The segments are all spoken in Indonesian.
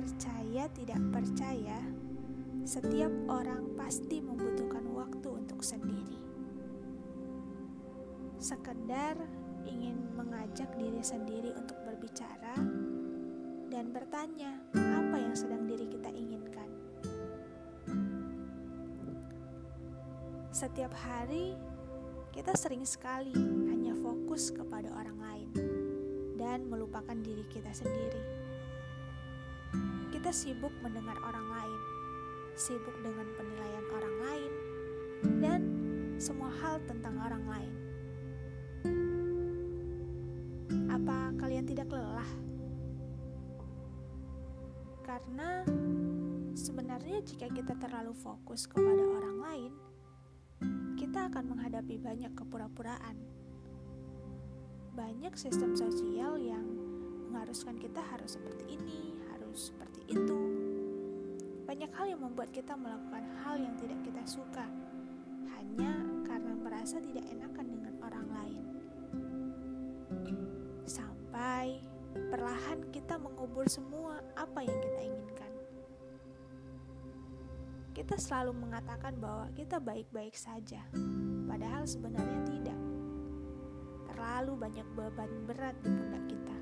Saya tidak percaya setiap orang pasti membutuhkan waktu untuk sendiri. Sekedar ingin mengajak diri sendiri untuk berbicara dan bertanya apa yang sedang diri kita inginkan. Setiap hari, kita sering sekali hanya fokus kepada orang lain dan melupakan diri kita sendiri. Kita sibuk mendengar orang lain, sibuk dengan penilaian orang lain, dan semua hal tentang orang lain. Apa kalian tidak lelah? Karena sebenarnya, jika kita terlalu fokus kepada orang lain, kita akan menghadapi banyak kepura-puraan. Banyak sistem sosial yang mengharuskan kita harus seperti ini, itu. Banyak hal yang membuat kita melakukan hal yang tidak kita suka, hanya karena merasa tidak enakan dengan orang lain. Sampai perlahan kita mengubur semua apa yang kita inginkan kita selalu mengatakan bahwa kita baik-baik saja, padahal sebenarnya tidak. Terlalu banyak beban berat di pundak kita.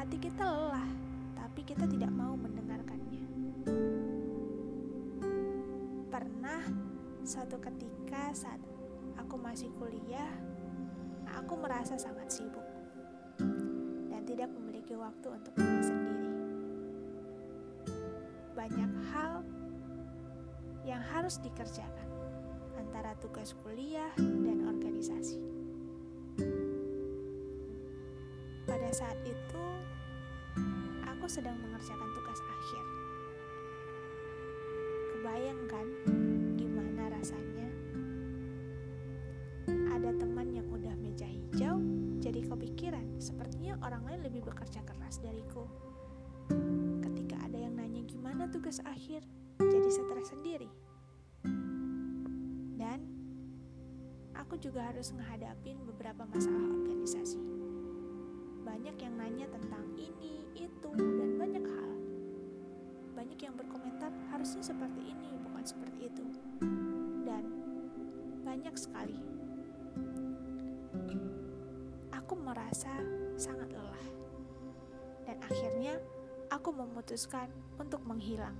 Hati kita lelah, tapi kita tidak mau mendengarkannya. Pernah suatu ketika saat aku masih kuliah, aku merasa sangat sibuk dan tidak memiliki waktu untuk diri sendiri banyak hal yang harus dikerjakan antara tugas kuliah dan organisasi. Pada saat itu, sedang mengerjakan tugas akhir. Kebayangkan gimana rasanya? Ada teman yang udah meja hijau, jadi kepikiran sepertinya orang lain lebih bekerja keras dariku gimana tugas akhir jadi stres sendiri. Dan aku juga harus menghadapi beberapa masalah organisasi. Banyak yang nanya tentang ini, Aku merasa sangat lelah. Dan akhirnya aku memutuskan untuk menghilang.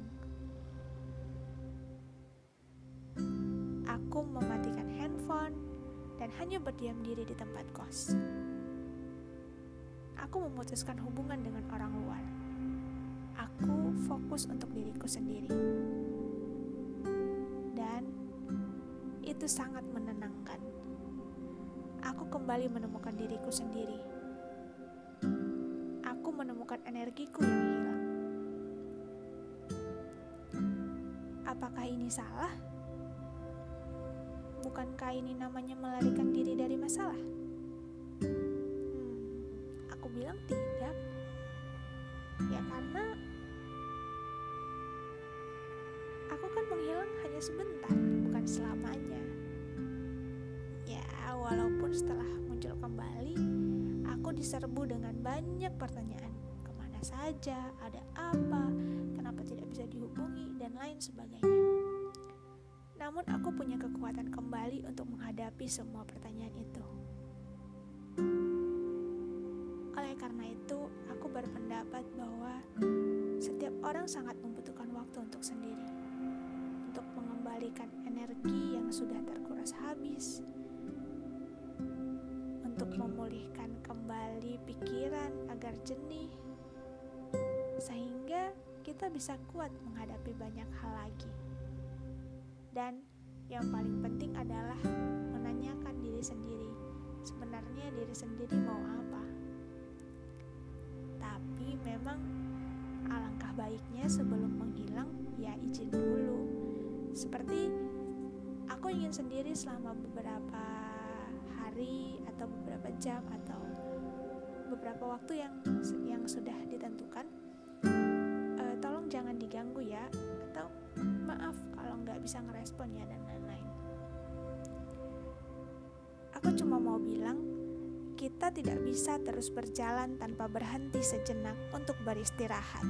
Aku mematikan handphone dan hanya berdiam diri di tempat kos. Aku memutuskan hubungan dengan orang luar. Aku fokus untuk diriku sendiri. Dan itu sangat menenangkan. Kembali menemukan diriku sendiri. Aku menemukan energiku yang hilang. Apakah ini salah? Bukankah ini namanya melarikan diri dari masalah? Hmm, aku bilang tidak. Ya karena aku kan menghilang hanya sebentar, bukan selamanya. Walaupun setelah muncul kembali, aku diserbu dengan banyak pertanyaan. Ke mana saja? Ada apa? Kenapa tidak bisa dihubungi? Dan lain sebagainya. Namun aku punya kekuatan kembali untuk menghadapi semua pertanyaan itu. Oleh karena itu, aku berpendapat bahwa setiap orang sangat membutuhkan waktu untuk sendiri, untuk mengembalikan energi yang sudah terkuras habis, memulihkan kembali pikiran agar jernih, sehingga kita bisa kuat menghadapi banyak hal lagi. Dan yang paling penting adalah menanyakan diri sendiri, sebenarnya diri sendiri mau apa. Tapi memang alangkah baiknya sebelum menghilang ya izin dulu. Seperti aku ingin sendiri selama beberapa atau beberapa jam atau beberapa waktu yang yang sudah ditentukan. Uh, tolong jangan diganggu ya atau maaf kalau nggak bisa ngerespon ya dan lain-lain aku cuma mau bilang kita tidak bisa terus berjalan tanpa berhenti sejenak untuk beristirahat.